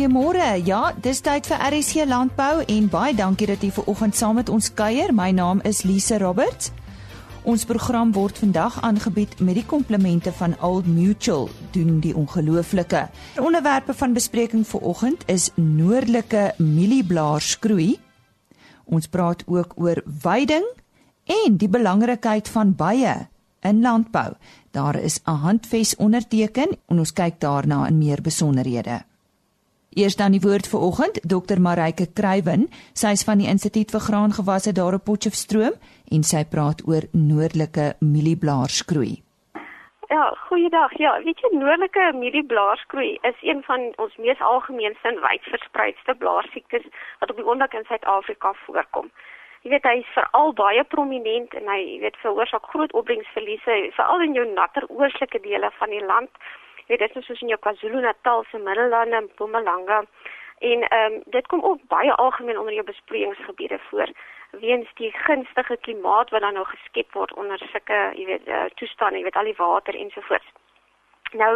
goeiemôre. Ja, dis tyd vir RSC Landbou en baie dankie dat jy ver oggend saam met ons kuier. My naam is Lise Roberts. Ons program word vandag aangebied met die komplemente van Old Mutual doen die ongelooflike. Onderwerpe van bespreking vir oggend is noordelike mielieblaarskroei. Ons praat ook oor veiding en die belangrikheid van bye in landbou. Daar is 'n handves onderteken en ons kyk daarna in meer besonderhede. Eers dan die woord vir oggend, Dr Marike Kruiven. Sy is van die Instituut vir Graangewasse daar op Potchefstroom en sy praat oor noordelike mielieblaarskroei. Ja, goeiedag. Ja, weet jy noordelike mielieblaarskroei is een van ons mees algemeenste en wyd verspreidste blaarsiektes wat op die oomblik in Suid-Afrika voorkom. Jy weet hy is veral baie prominent en hy weet veroorsaak groot opbrengsverliese veral in jou natter oostelike dele van die land weet dit is soos in jou KwaZulu-Natal se Middellande en Mpumalanga. En ehm um, dit kom ook baie algemeen onder jou besproeiingsgebiede voor weens die gunstige klimaat wat dan nou geskep word onder sulke, jy weet, uh, toestande, jy weet al die water ensovoorts. Nou,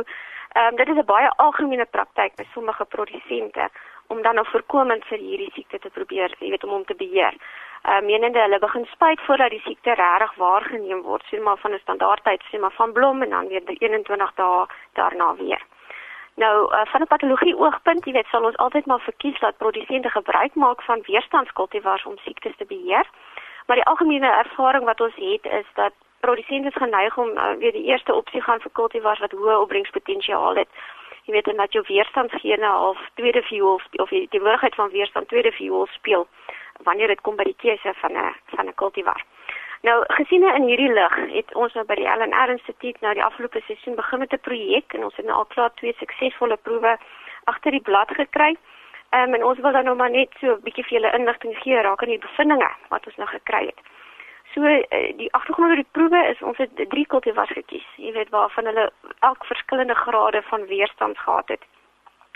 ehm um, dit is 'n baie algemene praktyk by sommige produsente om dan nou voorkomend vir hierdie siekte te probeer, jy weet om hom te beheer uh, menende hulle begin spuit voordat die siekte regtig waargeneem word, sien maar van 'n standaardtyd, sien maar van blom en dan weer 21 dae daarna weer. Nou, uh, van 'n patologie oogpunt, jy weet, sal ons altyd maar verkies dat produsente gebruik maak van weerstandskultivars om siektes te beheer. Maar die algemene ervaring wat ons het is dat produsente geneig om uh, weer die eerste opsie gaan vir kultivars wat hoë opbrengspotensiaal het. Jy weet, en dat jou weerstandsgene of tweede fuel of die, die moontlikheid van weerstand tweede fuel speel wanneer dit kom by die keuse van 'n van 'n kultivar. Nou gesien in hierdie lig het ons nou by die LNR Instituut nou die afgelope seisoen begin met 'n projek en ons het nou al klaar twee suksesvolle proewe agter die blad gekry. Ehm um, en ons wil dan nou maar net so 'n bietjie vir julle inligting gee raak aan die bevindinge wat ons nou gekry het. So eh, die agtergrond oor die proewe is ons het drie kultivars gekies. Jy weet waarvan hulle elk verskillende grade van weerstand gehad het.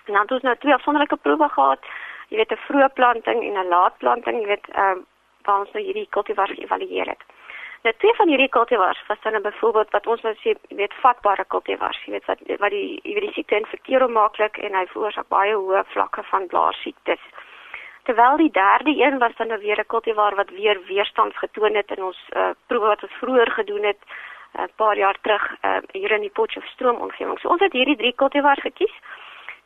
En dan het ons nou twee afsonderlike proewe gehad jy weet 'n vroeë planting en 'n laat planting, jy weet ehm uh, waar ons nou hierdie kultivars geëvalueer het. Nou twee van hierdie kultivars was dan byvoorbeeld wat ons nou sê, weet vatbare kultivars, jy weet wat wat die jy weet die siekte infekteer maklik en hy veroorsaak baie hoë vlakke van blaarsiektes. Terwyl die derde een was dan nou weer 'n kultivar wat weer weerstand getoon het in ons uh, proewe wat ons vroeër gedoen het 'n uh, paar jaar terug uh, hier in die Potchefstroom omgewing. So ons het hierdie drie kultivars gekies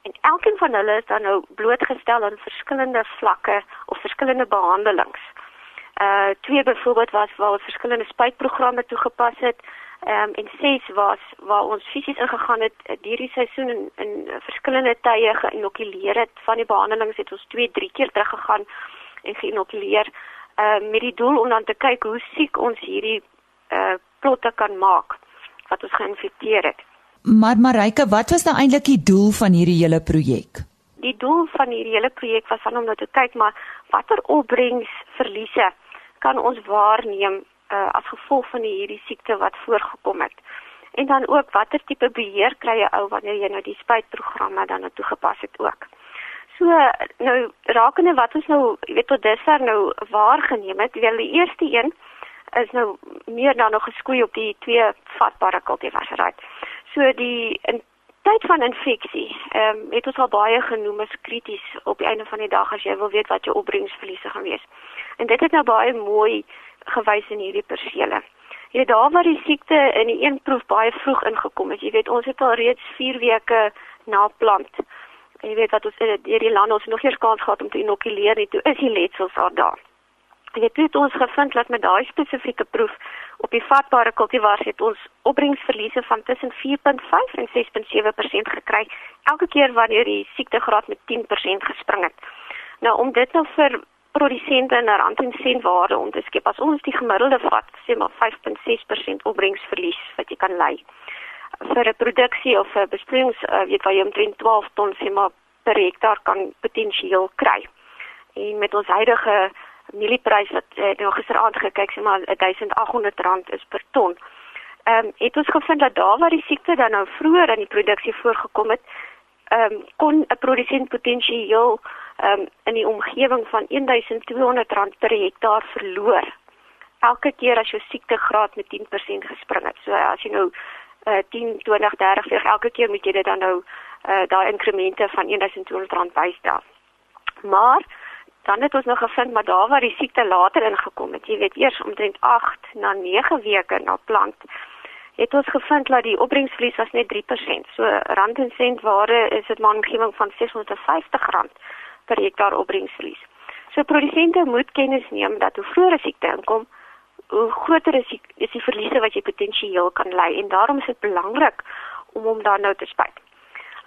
en elkeen van hulle is dan nou blootgestel aan verskillende vlakke of verskillende behandelings. Uh twee byvoorbeeld was waar ons verskillende spuitprogramme toegepas het. Ehm um, en ses was waar ons fisies ingegaan het uh, deur die seisoen in, in verskillende tye geïnokuleer het. Van die behandelings het ons 2, 3 keer teruggegaan en geïnokuleer uh met die doel om dan te kyk hoe siek ons hierdie uh plotte kan maak wat ons geïnfekteer het. Maar Marike, wat was nou eintlik die doel van hierdie hele projek? Die doel van hierdie hele projek was om nou te kyk maar watter opbrengsverliese kan ons waarneem uh, as gevolg van hierdie siekte wat voorgekom het. En dan ook watter tipe beheer kry jy ou wanneer jy nou die spuitprogramme dan nou toegepas het ook. So nou rakende wat ons nou weet tot dusver nou waargeneem het, wel die eerste een is nou meer dan nog geskoei op die twee vatbare kultivars right. So die in tyd van infeksie, ehm um, het ons al baie genoem as krities op die einde van die dag as jy wil weet wat jou opbrengsverliese gaan wees. En dit het nou baie mooi gewys in hierdie persele. Jy weet daar waar die siekte in die een proef baie vroeg ingekom het. Jy weet ons het al reeds 4 weke na plant. Jy weet wat ons in hierdie land ons nog eers kans gehad om te inokuleer het. Toe is die letsels al daar. Jy het ons gevind dat met daai spesifieke proef op die vatbare kultivars het ons opbrengsverliese van tussen 4.5 en 6.7% gekry elke keer wanneer die siektegraad met 10% gespring het. Nou om dit nou vir produsente in 'n rand en sent waarde om te skep as ons die gemiddelde vat sê maar 5.6% opbrengsverlies wat jy kan lei vir 'n produksie of 'n besproeiings uh, weet waar jy omtrent 12 ton sê maar per hektaar kan potensieel kry. En met ons huidige mielieprys wat uh, nou gisteraand gekyk sê maar R1800 is per ton. Ehm um, het ons gevind dat daar waar die siekte dan nou vroeër in die produksie voorgekom het, ehm um, kon 'n produsent potensieel ehm um, in die omgewing van R1200 per hektaar verloor. Elke keer as jou siektegraad met 10% gespring het. So as jy nou uh, 10, 20, 30 vir elke keer moet jy dit dan nou uh daai inkremente van R1200 bystel. Maar dan het ons nog gevind maar daar waar die siekte later ingekom het, jy weet eers omtrent 8 na 9 weke na plant het ons gevind dat die opbrengsverlies was net 3%. So rand en sent ware is dit maar 'n omgewing van R650 per hektaar opbrengsverlies. So produsente moet kennis neem dat hoe vroeër 'n siekte inkom, hoe groter is die, is die verliese wat jy potensieel kan ly en daarom is dit belangrik om hom dan nou te spuit.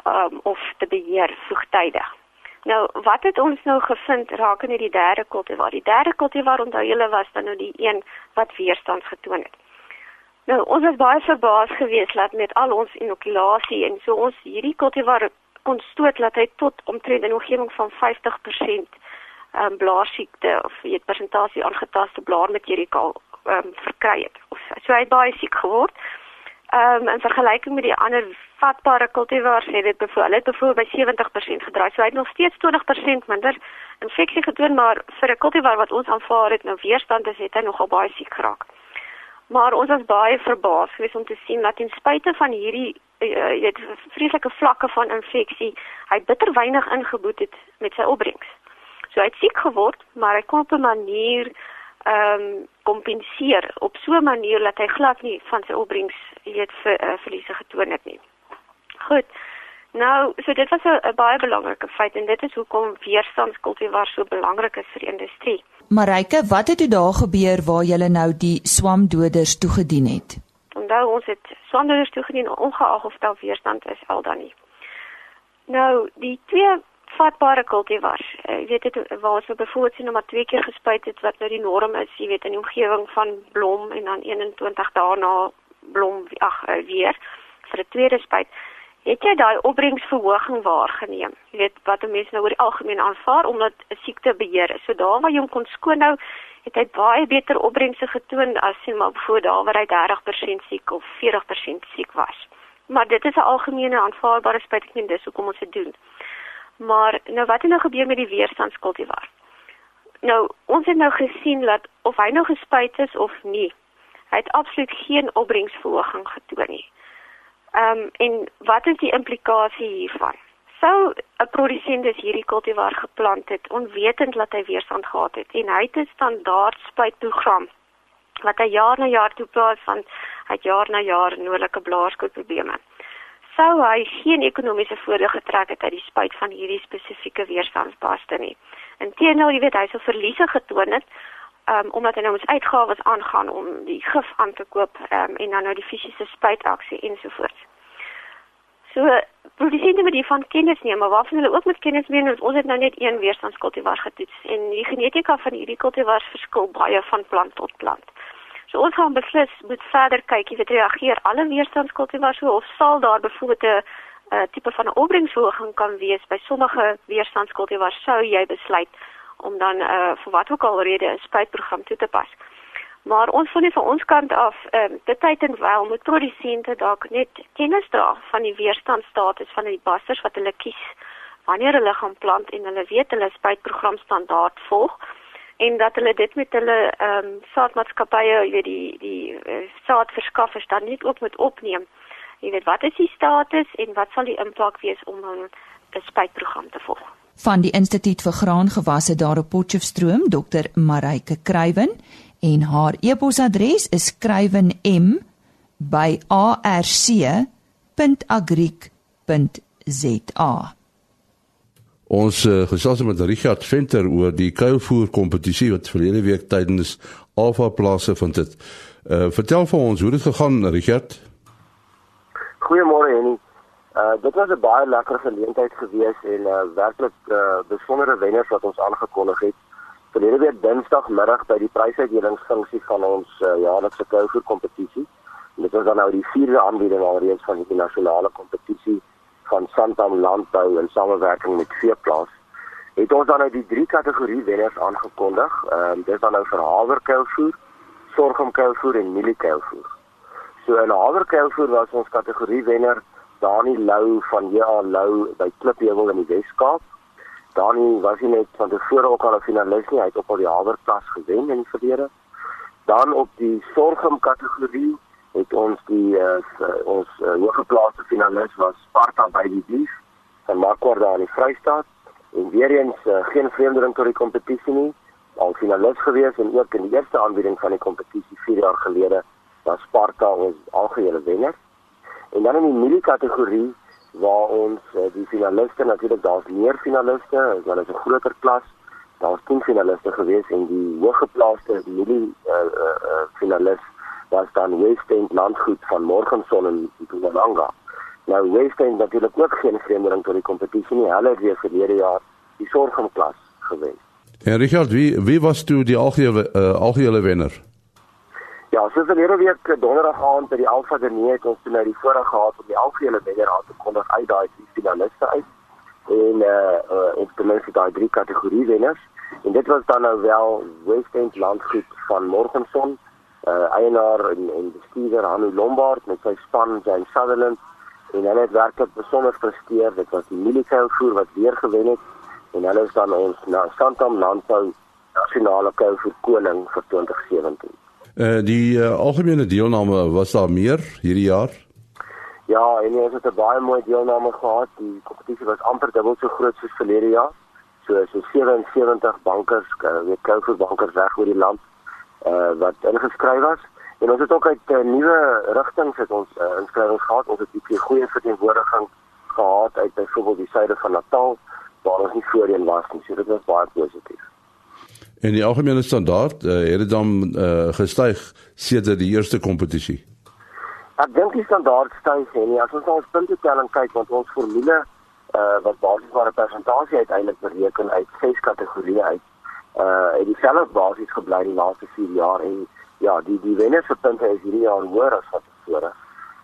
Um of te beheer vroegtydig. Nou, wat het ons nou gevind rakende die derde kultivar? Die derde kultivar onthou julle was dan nou die een wat weerstand getoon het. Nou, ons was baie verbaas geweest dat met al ons inokulasie en so ons hierdie kultivar kon stoot dat hy tot omtrent 'n omgewing van 50% ehm um, blaarsiekte of weet persentasie aangetaste blaarmateriaal ehm um, verkry het. Of so hy baie siek geword. Ehm um, in vergelyking met die ander vatbare kultivars het dit bevoel het bevoel by 70% gedraai. So hy het nog steeds 20% minder infeksie getoon, maar vir 'n kultivar wat ons aanvaar het nou weerstand is, het hy nogal baie siek geraak. Maar ons was baie verbaas geweest om te sien dat ten spyte van hierdie jy weet vreeslike vlakke van infeksie, hy bitter weinig ingeboet het met sy opbrengs. So hy het siek geword, maar hy kon op 'n manier ehm um, kompenseer op so 'n manier dat hy glad nie van sy opbrengs weet ver, uh, verliese getoon het nie. Goed. Nou, so dit was 'n baie belangrike feit en dit is hoekom weerstandskultivar so belangrik is vir die industrie. Marike, wat het toe daar gebeur waar jy nou die swamdoders toegedien het? Onthou ons het swamdoders toegedien ongeag of daar weerstand is al dan nie. Nou, die twee vatbare kultivars, eh, jy weet dit waar ons bevoorbeeld sien om maar twee keer gespuit het wat nou die norm is, jy weet in die omgewing van blom en dan 21 dae na blom ag eh, weer vir 'n tweede spuit. Het jy daai opbrengsverhoging waargeneem? Jy weet wat 'n mens nou oor die algemeen aanvaar omdat 'n siekte beheer is. So daar waar jy hom kon skoon hou, het hy baie beter opbrengse getoon as sien maar voor daar waar hy 30% siek of 40% siek was. Maar dit is 'n algemene aanvaarbare en dis hoekom ons dit doen. Maar nou wat het nou gebeur met die weerstandskultivar? Nou, ons het nou gesien dat of hy nou gespuit is of nie, hy het absoluut geen opbrengsverhoging getoon nie. Ehm um, en wat is die implikasie hiervan? Sou 'n produsent dus hierdie kultivar geplant het onwetend dat hy weerstand gehad het en hy het 'n standaard spuitprogram wat hy jaar na jaar toepas van hy jaar na jaar nodelike blaarskootprobleme. Sou hy geen ekonomiese voordeel getrek het uit die spuit van hierdie spesifieke weerstandsbaste nie. Inteendeel, jy weet hy sou verliese getoon het um, omdat hy nou ons uitgawes aangaan om die gif aan te koop um, en dan nou die fisiese spuitaksie ensovoorts. So produsente moet hiervan kennis neem, maar waarvan hulle ook moet kennis neem is ons het nou net een weerstandskultivar getoets en die genetika van hierdie kultivars verskil baie van plant tot plant. So ons gaan beslis moet verder kyk, jy weet reageer alle weerstandskultivars so of sal daar byvoorbeeld 'n uh, tipe van 'n opbrengsverhoging kan wees by sommige weerstandskultivars sou jy besluit om dan uh, vir wat ook al rede 'n spuitprogram toe te pas. Maar ons voel nie van ons kant af, ehm um, dit tyd en wel moet produsente dalk net kennis dra van die weerstandstatus van die basters wat hulle kies wanneer hulle gaan plant en hulle weet hulle spuitprogram standaard volg en dat hulle dit met hulle ehm um, saadmaatskappye, jy weet die die uh, saadverskaffers dan net ook moet opneem. Jy weet wat is die status en wat sal die impak wees om 'n spuitprogram te volg van die Instituut vir Graangewasse daar op Potchefstroom, Dr. Marike Kruiven en haar e-posadres is kruiven@arc.agric.za. Ons uh, gesels met Richard Venter oor die kuilvoer kompetisie wat verlede week tydens Alpha plase vind dit. Uh, vertel vir ons hoe dit gegaan Richard. Goeiemôre Henny. Uh dit was 'n baie lekker geleentheid gewees en uh werklik uh besondere wenners wat ons aangekondig het. Verlede week Dinsdagmiddag by die prysuitdelingsfunksie van ons uh, jaarlikse kouvoer kompetisie. Dit was dan nou die vierde aanbieding alreeds van die nasionale kompetisie van Santam Landbou in samewerking met Veeplaas. Het ons dan nou die drie kategorie wenners aangekondig. Ehm uh, dis dan nou vir haverkouvoer, sorghumkouvoer en mieliekouvoer. So in haverkouvoer was ons kategorie wenner Dani Lou van JA Lou by Klipheuwel in die Wes-Kaap. Dani was nie net van tevore ook al 'n finalis nie, hy het op al die Hawerklas gewen in die verlede. Dan op die sorghum kategorie het ons die uh, ons uh, hooggeplaaste finalis was Sparta by die Dief van Makwarda in die Vrystaat en weer eens uh, geen vreemdeling tot die kompetisie nie al finalis gewees en ook in die eerste aanbieding van die kompetisie 4 jaar gelede was Sparta ons algehele wenner. En dan in die milie kategorie waar ons uh, die finaliste natuurlik daar's meer finaliste, dit is 'n groter klas. Daar's 10 finaliste gewees en die hooggeplaaste milie uh, uh, uh, finalis was dan West End Landgoed van Morgenson in Mpumalanga. Nou West End natuurlik ook geen vreemdeling tot die kompetisie nie. Hulle het weer verlede jaar die sorgklas gewen. En Richard, wie wie was toe die algehele uh, algehele wenner? Ja, so verlede week eh, donderdag aand by die Alpha Dene het ons nou die voorreg gehad om die algehele wenner aan te kondig uit daai drie finaliste uit. En eh uh, uh, ons het mense daai drie kategorie wenners. En dit was dan nou wel West End Landgoed van Morgenson, eh uh, eienaar en, en bestuurder Hanu Lombard met sy span James Sutherland en hulle het werklik besonder presteer. Dit was die Milikou voer wat weer gewen het en hulle is dan ons na Santam Landbou nasionale kou vir koning vir 2017. Eh uh, die uh, algemene deelname was daar meer hierdie jaar? Ja, en ons het 'n baie mooi deelname gehad. Die kompetisie was amper dubbel so groot soos verlede jaar. So so 77 bankers, uh, weet kou vir bankers reg oor die land eh uh, wat ingeskryf was. En ons het ook uit uh, nuwe rigtings het ons uh, inskrywings gehad. Ons het 'n goeie verteenwoordiging gehad uit byvoorbeeld die suide van Natal waar ons nie voorheen was nie. So dit was baie positief. En die algemene standaard uh, het dit dan uh, gestyg sedert die eerste kompetisie. Ek dink die standaard styg en as ons ons punte telling kyk want ons formule uh, wat basies maar 'n persentasie uiteindelik bereken uit ses kategorieë uit. Uh het dieselfde basis gebly die laaste 4 jaar en ja, die die wenners se punte is hierdie jaar hoër as wat tevore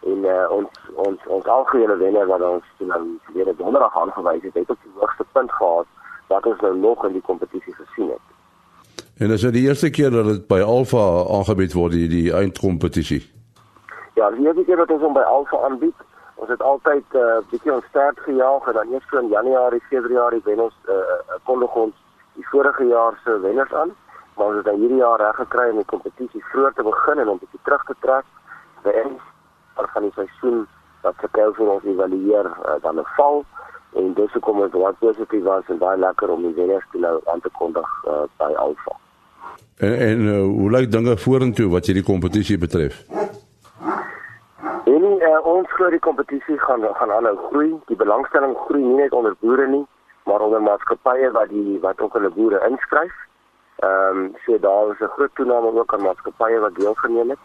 en uh, ons ons ons algehele wenner wat ons nou weer donderdag aangewys het, het ook die hoogste punt gehad wat ons nou nog in die kompetisie gesien het. En dis nou die eerste keer dat dit by Alfa aangebied word die, die eindkompetisie. Ja, die eerste keer dat ons hom by Alfa aanbied. Ons het altyd 'n uh, bietjie ons stert gejaag en dan eers so in Januarie, Februarie wen ons uh, kondig ons die vorige jaar se wenners aan. Maar ons het dan hierdie jaar reg gekry om die kompetisie vroeg te begin en om bietjie terug te trek. By ons van die seisoen dat vertel vir ons evalueer uh, dan 'n val en dis hoekom ons baie positief was en baie lekker om die wenners te nou aan te kondig uh, by Alfa. En, en uh, hoe lyk dinge vorentoe wat hierdie kompetisie betref? En uh, ons glo die kompetisie gaan gaan aanhou groei. Die belangstelling groei nie net onder boere nie, maar onder maatskappye wat die wat ook hulle boere inskryf. Ehm um, so daar is 'n groot toename ook aan maatskappye wat deelgeneem het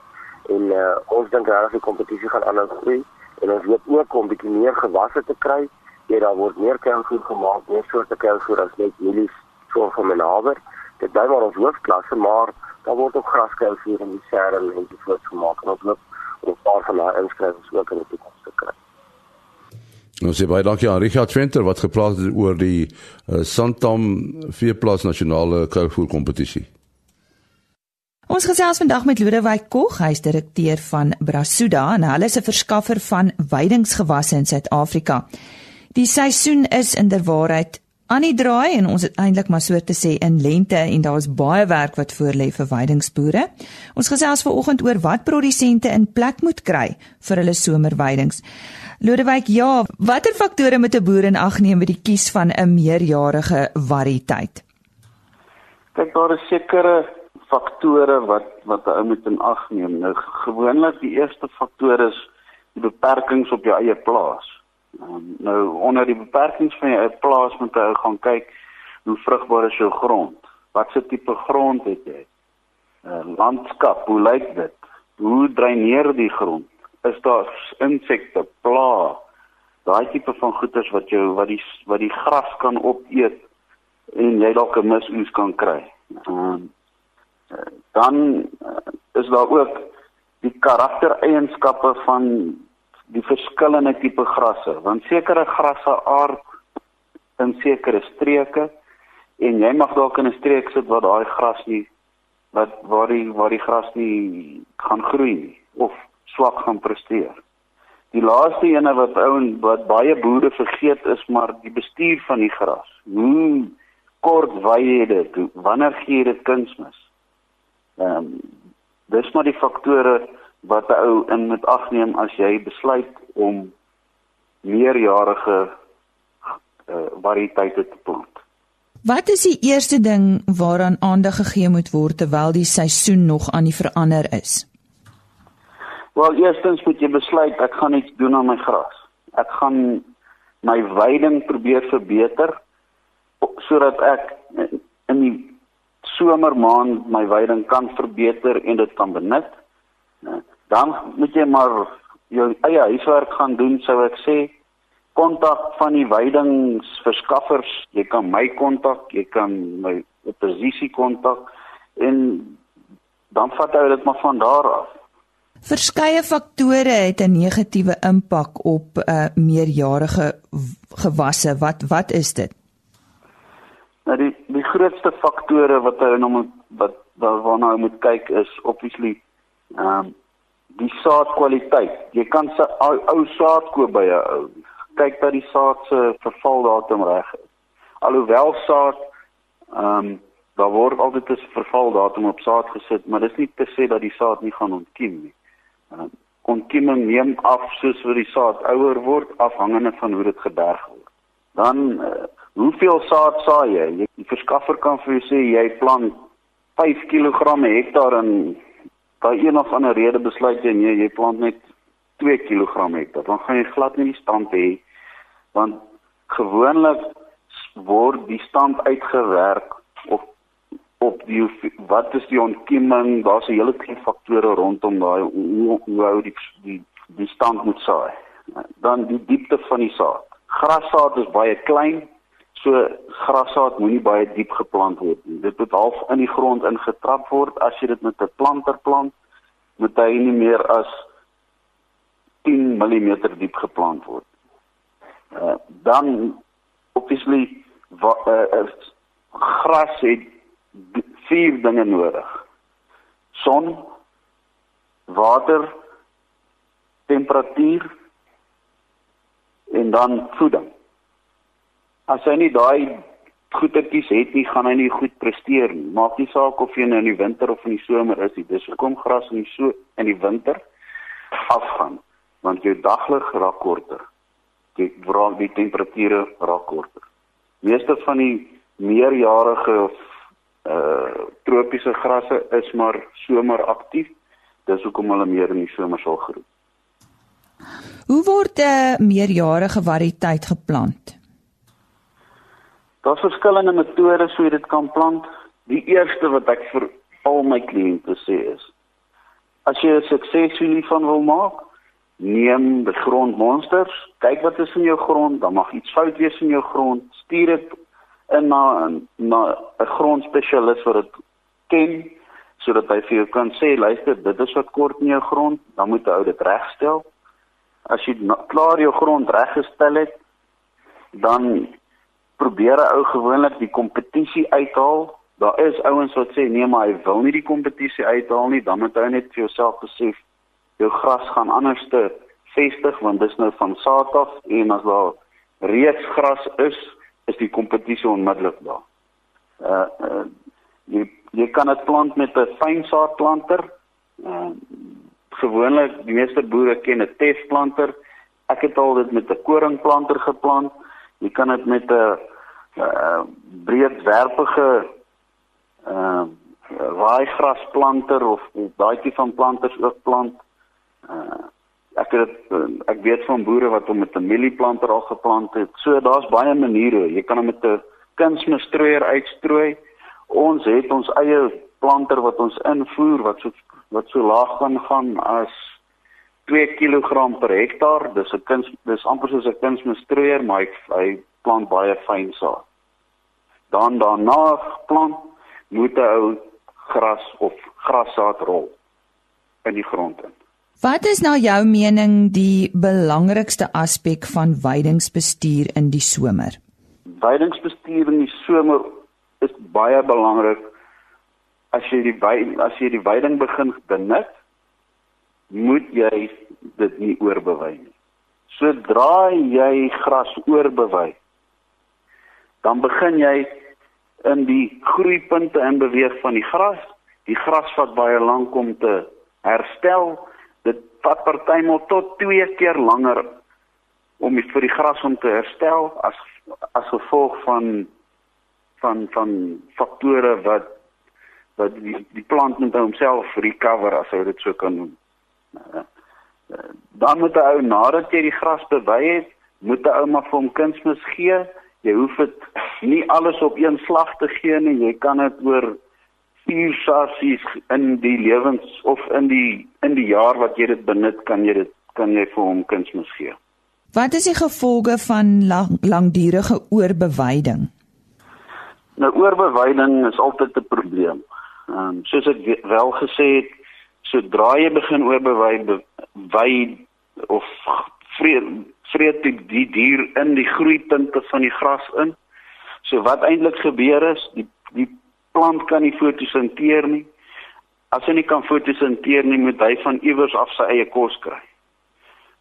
en uh, ons dink regtig die kompetisie gaan aanhou groei en ons hoop ook om bietjie meer gewasse te kry. Ja, daar word meer kuilvoer gemaak, meer soorte kuilvoer as net mielies so van menaber. Dit bly maar ons hoofklasse, maar daar word ook graskuilvoer en die serre en die voet gemaak en ons hoop om 'n paar van daai inskrywings ook in die toekoms te kry. Ons sê baie dankie aan Richard Venter wat gepraat het oor die uh, Santam vierplaas nasionale kuilvoer kompetisie. Ons gesels vandag met Lodewyk Kog, hy is direkteur van Brasuda en hulle is 'n verskaffer van weidingsgewasse in Suid-Afrika. Die seisoen is inderwaarheid aan die draai en ons het eintlik maar so te sê in lente en daar's baie werk wat voorlê vir weidingsboere. Ons gesels vanoggend oor wat produsente in plek moet kry vir hulle somerweidings. Lodewyk, ja, watter faktore moet 'n boer in ag neem by die kies van 'n meerjarige variëteit? Kyk, daar is sekere faktore wat wat 'n ou moet in ag neem. Nou gewoonlik die eerste faktor is die beperkings op jou eie plaas. Um, nou onder die beperkings van eie plaas moet jy gaan kyk hoe vrugbaar is jou grond? Wat se tipe grond het jy? Uh, landskap, hoe lyk dit? Hoe dreineer die grond? Is daar insekte, pla? Daai tipe van goeters wat jou wat die wat die gras kan opeet en jy dalk 'n misoes kan kry. Um, dan uh, is daar ook die karaktereienskappe van die verskillende tipe grasse want sekere grasse aard in sekere streke en jy mag dalk in 'n streek sit waar daai gras nie wat waar die waar die gras nie gaan groei nie of swak gaan presteer. Die laaste ene wat ou en wat baie boere vergeet is maar die bestuur van die gras. Hoe kort wy jy dit? Wanneer gee jy dit kunsmis? Ehm um, dis maar die faktore wat 'n ou in moet agneem as jy besluit om meerjarige uh, variëteite te plant. Wat is die eerste ding waaraan aandag gegee moet word terwyl die seisoen nog aan die verander is? Wel, eerstens moet jy besluit ek gaan iets doen aan my gras. Ek gaan my weiding probeer verbeter sodat ek in die somermaand my weiding kan verbeter en dit kan benut. Dan moet jy maar jou eie huiswerk gaan doen, sou ek sê. Kontak van die weidingsverskaffers, jy kan my kontak, jy kan my oppositie kontak en dan vat jy dit maar van daar af. Verskeie faktore het 'n negatiewe impak op 'n uh, meerjarige gewasse. Wat wat is dit? Nou die die grootste faktore wat hy nou moet wat waarna hy moet kyk is obviously ehm um, die saadkwaliteit. Jy kan se ou, saad koop by 'n ou. Kyk dat die saad se vervaldatum reg is. Alhoewel saad ehm um, daar word altyd 'n vervaldatum op saad gesit, maar dis nie te sê dat die saad nie gaan ontkiem nie. Ehm um, ontkieming neem af soos wat die saad ouer word afhangende van hoe dit geberg word. Dan uh, hoeveel saad saai jy? Die verskaffer kan vir jou sê jy plant 5 kg hektaar en by een of ander rede besluit jy nee, jy plant net 2 kg hektaar. Dan gaan jy glad nie die stand hê want gewoonlik word die stand uitgewerk op op die wat is die ontkieming? Daar's 'n hele klomp faktore rondom daai hoe hoe hou die die die stand moet saai. Dan die diepte van die saad. Grassaad is baie klein so grassaad moenie baie diep geplant word nie dit moet half in die grond ingetrap word as jy dit met 'n planter plant moet hy nie meer as 10 mm diep geplant word uh, dan obviously wat uh, gras het vier dinge nodig. Son, water, temperatuur en dan voeding. As hy nie daai goedertjies het nie, gaan hy nie goed presteer nie. Maak nie saak of jy nou in die winter of in die somer is nie. Dis hoekom gras in so in die winter afgaan, want jou daglig raak korter. Die vraag die temperature raak korter. Meeste van die meerjarige of uh tropiese grasse is maar somer aktief. Dis hoekom hulle meer in die somer sal groei. Hoe word 'n uh, meerjarige variëteit geplant? Daar's verskillende metodes hoe jy dit kan plant. Die eerste wat ek vir al my kliënte sê is: As jy sukses hiervan wil maak, neem die grondmonsters, kyk wat is in jou grond, dan mag iets fout wees in jou grond, stuur dit in na na 'n grondspesialis wat dit ken sodat hy vir jou kan sê luister dit is wat kort in jou grond dan moet jy dit regstel as jy klaar jou grond reggestel het dan probeer 'n ou gewoonlik die kompetisie uithaal daar is ouens wat sê nee maar hy wil nie die kompetisie uithaal nie dan moet jy net vir jouself besef jou gras gaan anderste vestig want dis nou van saad af en as daar reeds gras is is die kompetisie onmiddellik daar. Uh, uh jy jy kan dit plant met 'n fynsaadplanter. Uh gewoonlik die meeste boere ken 'n tefplanter. Ek het al dit met 'n koringplanter geplant. Jy kan dit met 'n uh breedwerpige uh raaigrasplanter of daai tipe van planters ook plant. Uh ek het ek weet van boere wat hom met 'n mielieplanter al geplant het. So daar's baie maniere. Jy kan hom met 'n kunsmisstrooier uitstrooi. Ons het ons eie planter wat ons invoer wat so wat so laag kan gaan as 2 kg per hektaar. Dis 'n kuns dis amper soos 'n kunsmisstrooier, maar hy, hy plant baie fyn saad. Dan daarna plant moet 'n ou gras of grassaad rol in die grond in. Wat is nou jou mening die belangrikste aspek van weidingsbestuur in die somer? Weidingsbestuur in die somer is baie belangrik. As jy die as jy die weiding begin benut, moet jy dit nie oorbewei nie. Sodra jy gras oorbewei, dan begin jy in die groeipunte in beweeg van die gras. Die gras vat baie lank om te herstel vat partymal tot 2 keer langer om vir die gras om te herstel as as gevolg van van van faktore wat wat die die plant moet homself recover as hy dit so kan doen. Uh, uh, dan moet hy nadat jy die gras bewy het, moet jy ou maar vir hom kunsmis gee. Jy hoef dit nie alles op een slag te gee nie. Jy kan dit oor vier sessies in die lewens of in die in die jaar wat jy dit benut, kan jy dit kan jy vir hom kunsmis gee. Wat is die gevolge van lang, langdurige oorbewyding? Nou oorbewyding is altyd 'n probleem. Ehm um, soos ek wel gesê het, sodra jy begin oorbewy wy of vreet vreet die, die dier in die groeipunte van die gras in. So wat eintlik gebeur is, die die plant kan nie fotosinteer nie. As hy nie kan fotosinteer nie, moet hy van iewers af sy eie kos kry.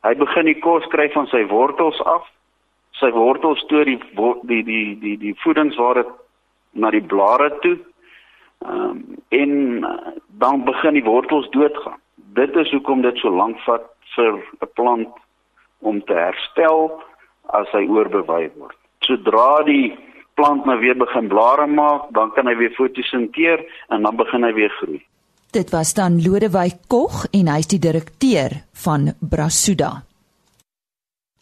Hy begin die kos kry van sy wortels af. Sy wortels stoor die die die die die voedingsware na die blare toe Ehm um, en uh, dan begin die wortels doodgaan. Dit is hoekom dit so lank vat vir 'n plant om te herstel as hy oorbewy word. Sodra die plant nou weer begin blare maak, dan kan hy weer fotosinteer en dan begin hy weer groei. Dit was dan Lodewyk Kog en hy's die direkteur van Brasuda.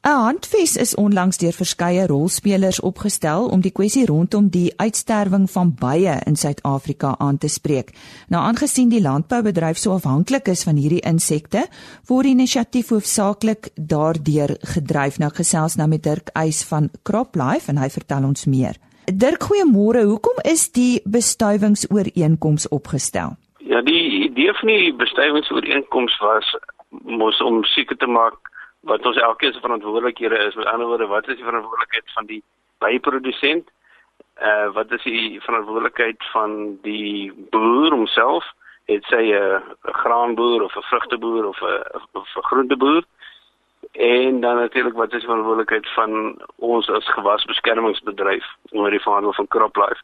'n Handves is onlangs deur verskeie rolspelers opgestel om die kwessie rondom die uitsterwing van bye in Suid-Afrika aan te spreek. Nou aangesien die landboubedryf so afhanklik is van hierdie insekte, word die inisiatief hoofsaaklik daardeur gedryf. Nou gesels nou met Dirk Eis van CropLife en hy vertel ons meer. Dirk, goeiemôre. Hoekom is die bestuivingsooreenkoms opgestel? Ja, die idee van die bestuivingsooreenkoms was mos om seker te maak wat ons elkeen se verantwoordelikhede is. Met ander woorde, wat is die verantwoordelikheid van die byprodusent? Eh uh, wat is die verantwoordelikheid van die boer homself? Het sy 'n graanboer of 'n vrugteboer of 'n 'n groenteboer? En dan natuurlik wat is die verantwoordelikheid van ons as gewasbeskermingsbedryf oor die verhandel van CropLife?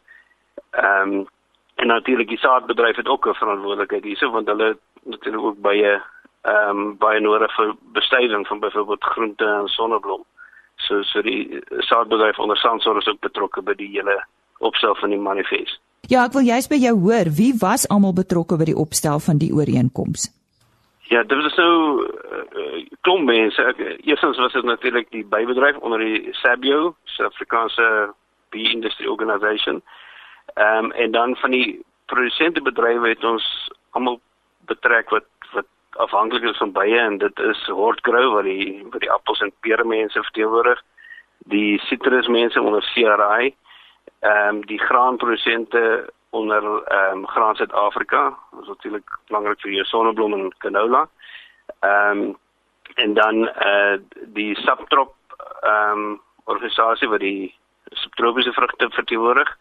Ehm um, en natuurlik die saadbedryf het ook 'n verantwoordelikheid hierso want hulle natuurlik ook 'n ehm um, baie nodig vir bestuiving van byvoorbeeld groente en sonneblom. So so die saadbedryf onder Sandsor is ook betrokke by die hele opstel van die manifest. Ja, ek wil juist by jou hoor, wie was almal betrokke by die opstel van die ooreenkoms? Ja, dit was so uh, klomp mense. Eerstens was dit natuurlik die bybedryf onder die SABIO, Suid-Afrikaanse Bee Industry Organisation. Ehm um, en dan van die produsentebedrywe het ons almal betrek wat afhanklik is van bye en dit is Hortgrow wat die wat die appels en pere mense verteenwoordig. Die sitrusmense onder CRI, ehm um, die graanprodusente onder ehm um, Graan Suid-Afrika, wat natuurlik belangrik vir jou sonneblom en canola. Ehm um, en dan eh uh, die Subtrop ehm um, organisasie wat die subtropiese vrugte verteenwoordig.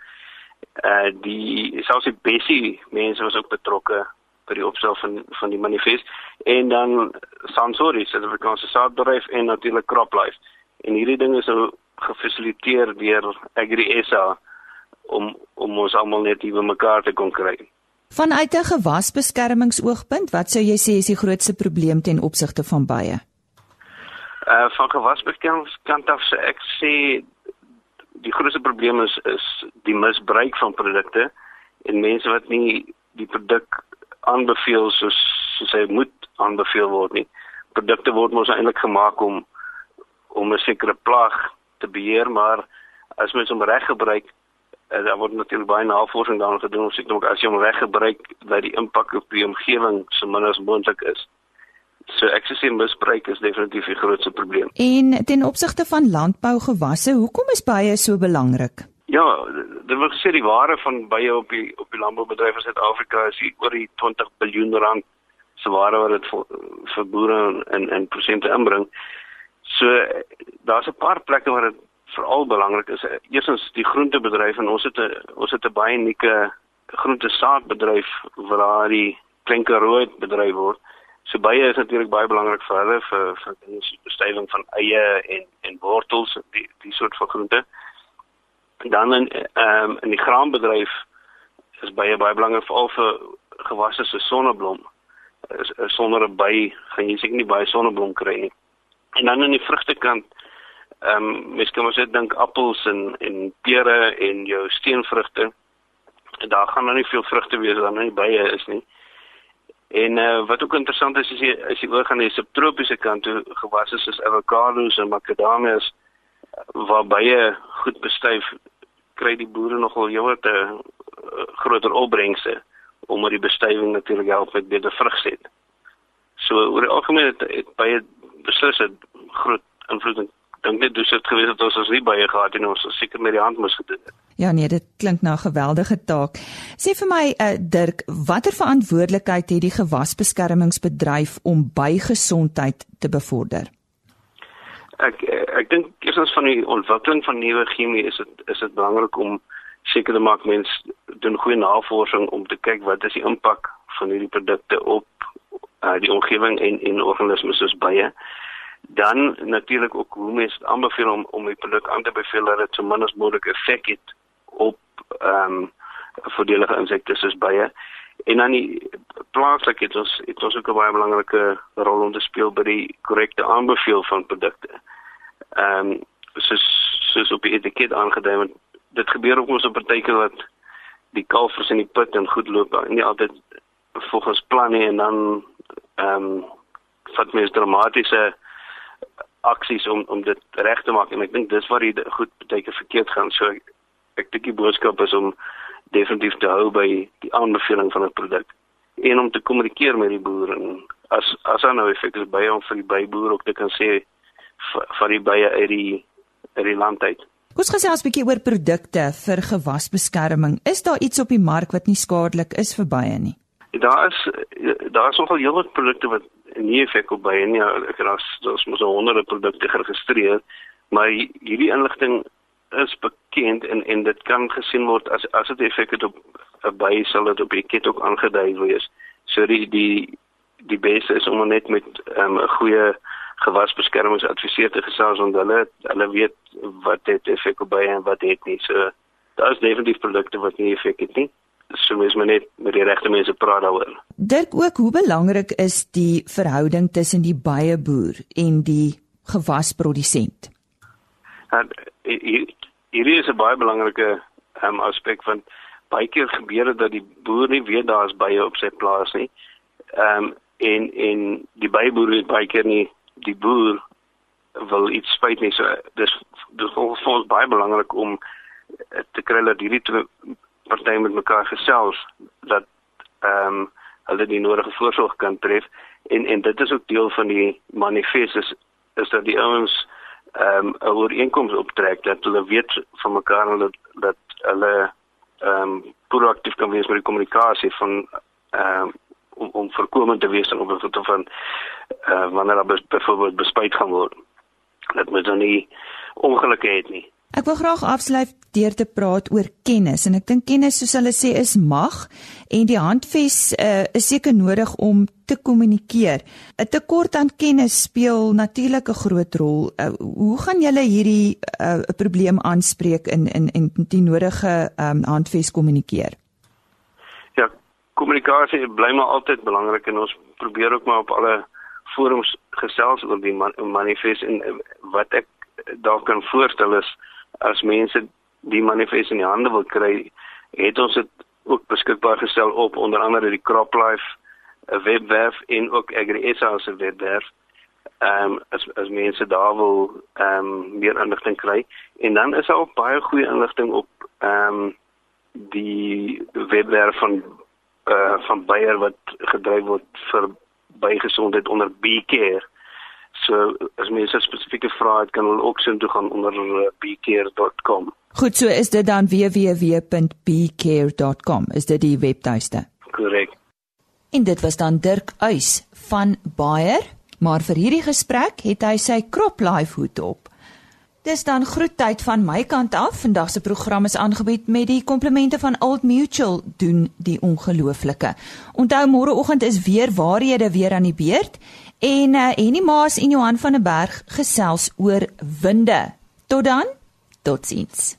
Eh uh, die selfs die Bessie mense was ook betrokke by die opstel van van die manifest en dan Sansori Suid-Afrikaanse saadbedryf en natuurlik CropLife. En hierdie ding is nou gefasiliteer deur AgriSA om om ons almal net hier bymekaar te kon kry. Vanuit 'n gewasbeskermingsoogpunt, wat sou jy sê is die grootste probleem ten opsigte van baie? Uh van gewasbeskermingskant af sê ek sê die grootste probleem is is die misbruik van produkte en mense wat nie die produk aanbeveel soos soos hy moet aanbeveel word nie. Produkte word mos eintlik gemaak om om 'n sekere plaag te beheer, maar as mens hom reg gebruik, uh, daar word natuurlik baie navorsing daaroor gedoen om seker as jy hom reg gebruik dat die impak op die omgewing so min as moontlik is. So ek sê misbruik is definitief die grootste probleem. En ten opsigte van landbougewasse, hoekom is baie so belangrik? Ja, dit wil sê die waarde van bye op die op die landboubedryf in Suid-Afrika is oor die 20 miljard rand se waarde wat dit vir, vir boere en en prosente inbring. So daar's 'n paar plekke waar dit veral belangrik is. Eerstens die groentebedryf en ons het 'n ons het 'n baie unieke groentesaadbedryf waar die klinkerrooi bedryf word. So bye is natuurlik baie belangrik vir hulle vir vir die bestuiving van eie en en wortels die die soort van groente dan in ehm um, in die graanbedryf is baie baie belangrik veral vir gewasse so sonneblom. Is, is sonder 'n by gaan jy seker nie baie sonneblom kry nie. En dan aan die vrugtekant ehm um, mens kan mos net dink appels en en pere en jou steenvrugte. Daar gaan nou nie veel vrugte wees dan nie baie is nie. En uh, wat ook interessant is is jy as jy oor gaan na die subtropiese kant toe gewasse soos avokado's en makadamias waar baie goed bestuif kry die boere nogal heelwat 'n uh, groter opbrengste omdat die bestuiving natuurlik help met beter vrugset. So oor die algemeen het, het baie beslis 'n groot invloed dink net dis dit gewees het ons as nie baie gehad en ons seker met die hand moes gedoen het. Ja nee, dit klink na 'n geweldige taak. Sê vir my uh, Dirk, watter verantwoordelikheid het die gewasbeskermingsbedryf om bygesondheid te bevorder? Ek ek dink eerstens van die ontwikkeling van nuwe chemie is dit is dit belangrik om seker te maak mense doen goeie navorsing om te kyk wat is die impak van hierdie produkte op uh, die omgewing en en organismes soos bye. Dan natuurlik ook hoe mense aanbeveel om om die produk aan te beveel dat dit so min as moontlik effek het op ehm um, voordelige insekte soos bye. En dan die plaaslik het ons het ons ook 'n baie belangrike rol om te speel by die korrekte aanbeveel van produkte. Ehm um, soos soos op die etiket aangedui word dit gebeur ook mos op partykeer wat die kalvers in die put en goed loop nie altyd volgens plan nie en dan ehm um, vat mens dramatiese aksies om om dit reg te maak en ek dink dis waar die goed partykeer verkeerd gaan so ek, ek dink die boodskap is om definitief te hou by die aanbeveling van 'n produk en om te kommunikeer met die boere en as as dan nou effek is baie om vir die byboer ook te kan sê van die bye uit die uit die land uit Ons gesels 'n bietjie oor produkte vir gewasbeskerming. Is daar iets op die mark wat nie skadelik is vir bye nie? Daar is daar is nogal heelwat produkte wat nie effek op bye nie. Ek het daar's daar's mos honderde produkte geregistreer, maar hierdie inligting is bekend en en dit kan gesien word as as dit effek het op 'n bye sal dit op die kit ook aangedui wees. So die die die beste is om net met ehm, 'n um, goeie gewasbeskermingsadviseur te gesels want hulle hulle weet wat dit effek op by en wat dit nie. So daar is definitief produkte wat nie effek het nie. So mens moet net met die regte mense praat daaroor. Dirk ook hoe belangrik is die verhouding tussen die baie boer en die gewasprodusent? Hierdie is 'n baie belangrike um, aspek van baie keer gebeur dit dat die boer nie weet daar's baie op sy plaas nie. Ehm um, en en die byboer weet baie keer nie die boer wil iets spyt nie. So dis dis vir ons baie belangrik om eh, te kry dat hierdie twee partye met mekaar gesels dat ehm um, hulle die nodige voorsorg kan tref en en dit is ook deel van die manifest is, is dat die ouens ehm um, 'n ooreenkoms optrek dat hulle weet van mekaar dat dat hulle ehm um, proaktief kan wees met die kommunikasie van ehm um, om om voorkomend te wees op 'n foto van eh uh, wanneer daar byvoorbeeld bespuit gaan word. Dat moet dan nie ongelukke het nie. Ek wil graag afsluit deur te praat oor kennis en ek dink kennis soos hulle sê is mag en die handves uh, is seker nodig om te kommunikeer. 'n Tekort aan kennis speel natuurlik 'n groot rol. Uh, hoe gaan julle hierdie uh, probleem aanspreek in in en die nodige um, handves kommunikeer? kommunikasie bly maar altyd belangrik en ons probeer ook maar op alle forums gesels oor die man, manifest en eh, wat ek daar kan voorstel is as mense die manifest in die hande wil kry, het ons dit ook beskikbaar gestel op onder andere die CropLife eh, webwerf en ook AgriSA se webwerf. Ehm um, as as mense daar wil ehm um, meer inligting kry en dan is daar ook baie goeie inligting op ehm um, die webwerf van uh van Bayer wat gedryf word vir bygesondheid onder BeCare. So as mense spesifieke vrae het, kan hulle ook sien toe gaan onder uh, becare.com. Goed, so is dit dan www.becare.com. Is dit die webtuiste? Korrek. En dit was dan Dirk Uys van Bayer, maar vir hierdie gesprek het hy sy Crop Life hoed op. Dis dan groettyd van my kant af. Vandag se program is aangebied met die komplimente van Old Mutual doen die ongelooflike. Onthou môreoggend is weer waarhede weer aan die beurt en uh, Henny Maas en Johan van der Berg gesels oor winde. Tot dan. Totsiens.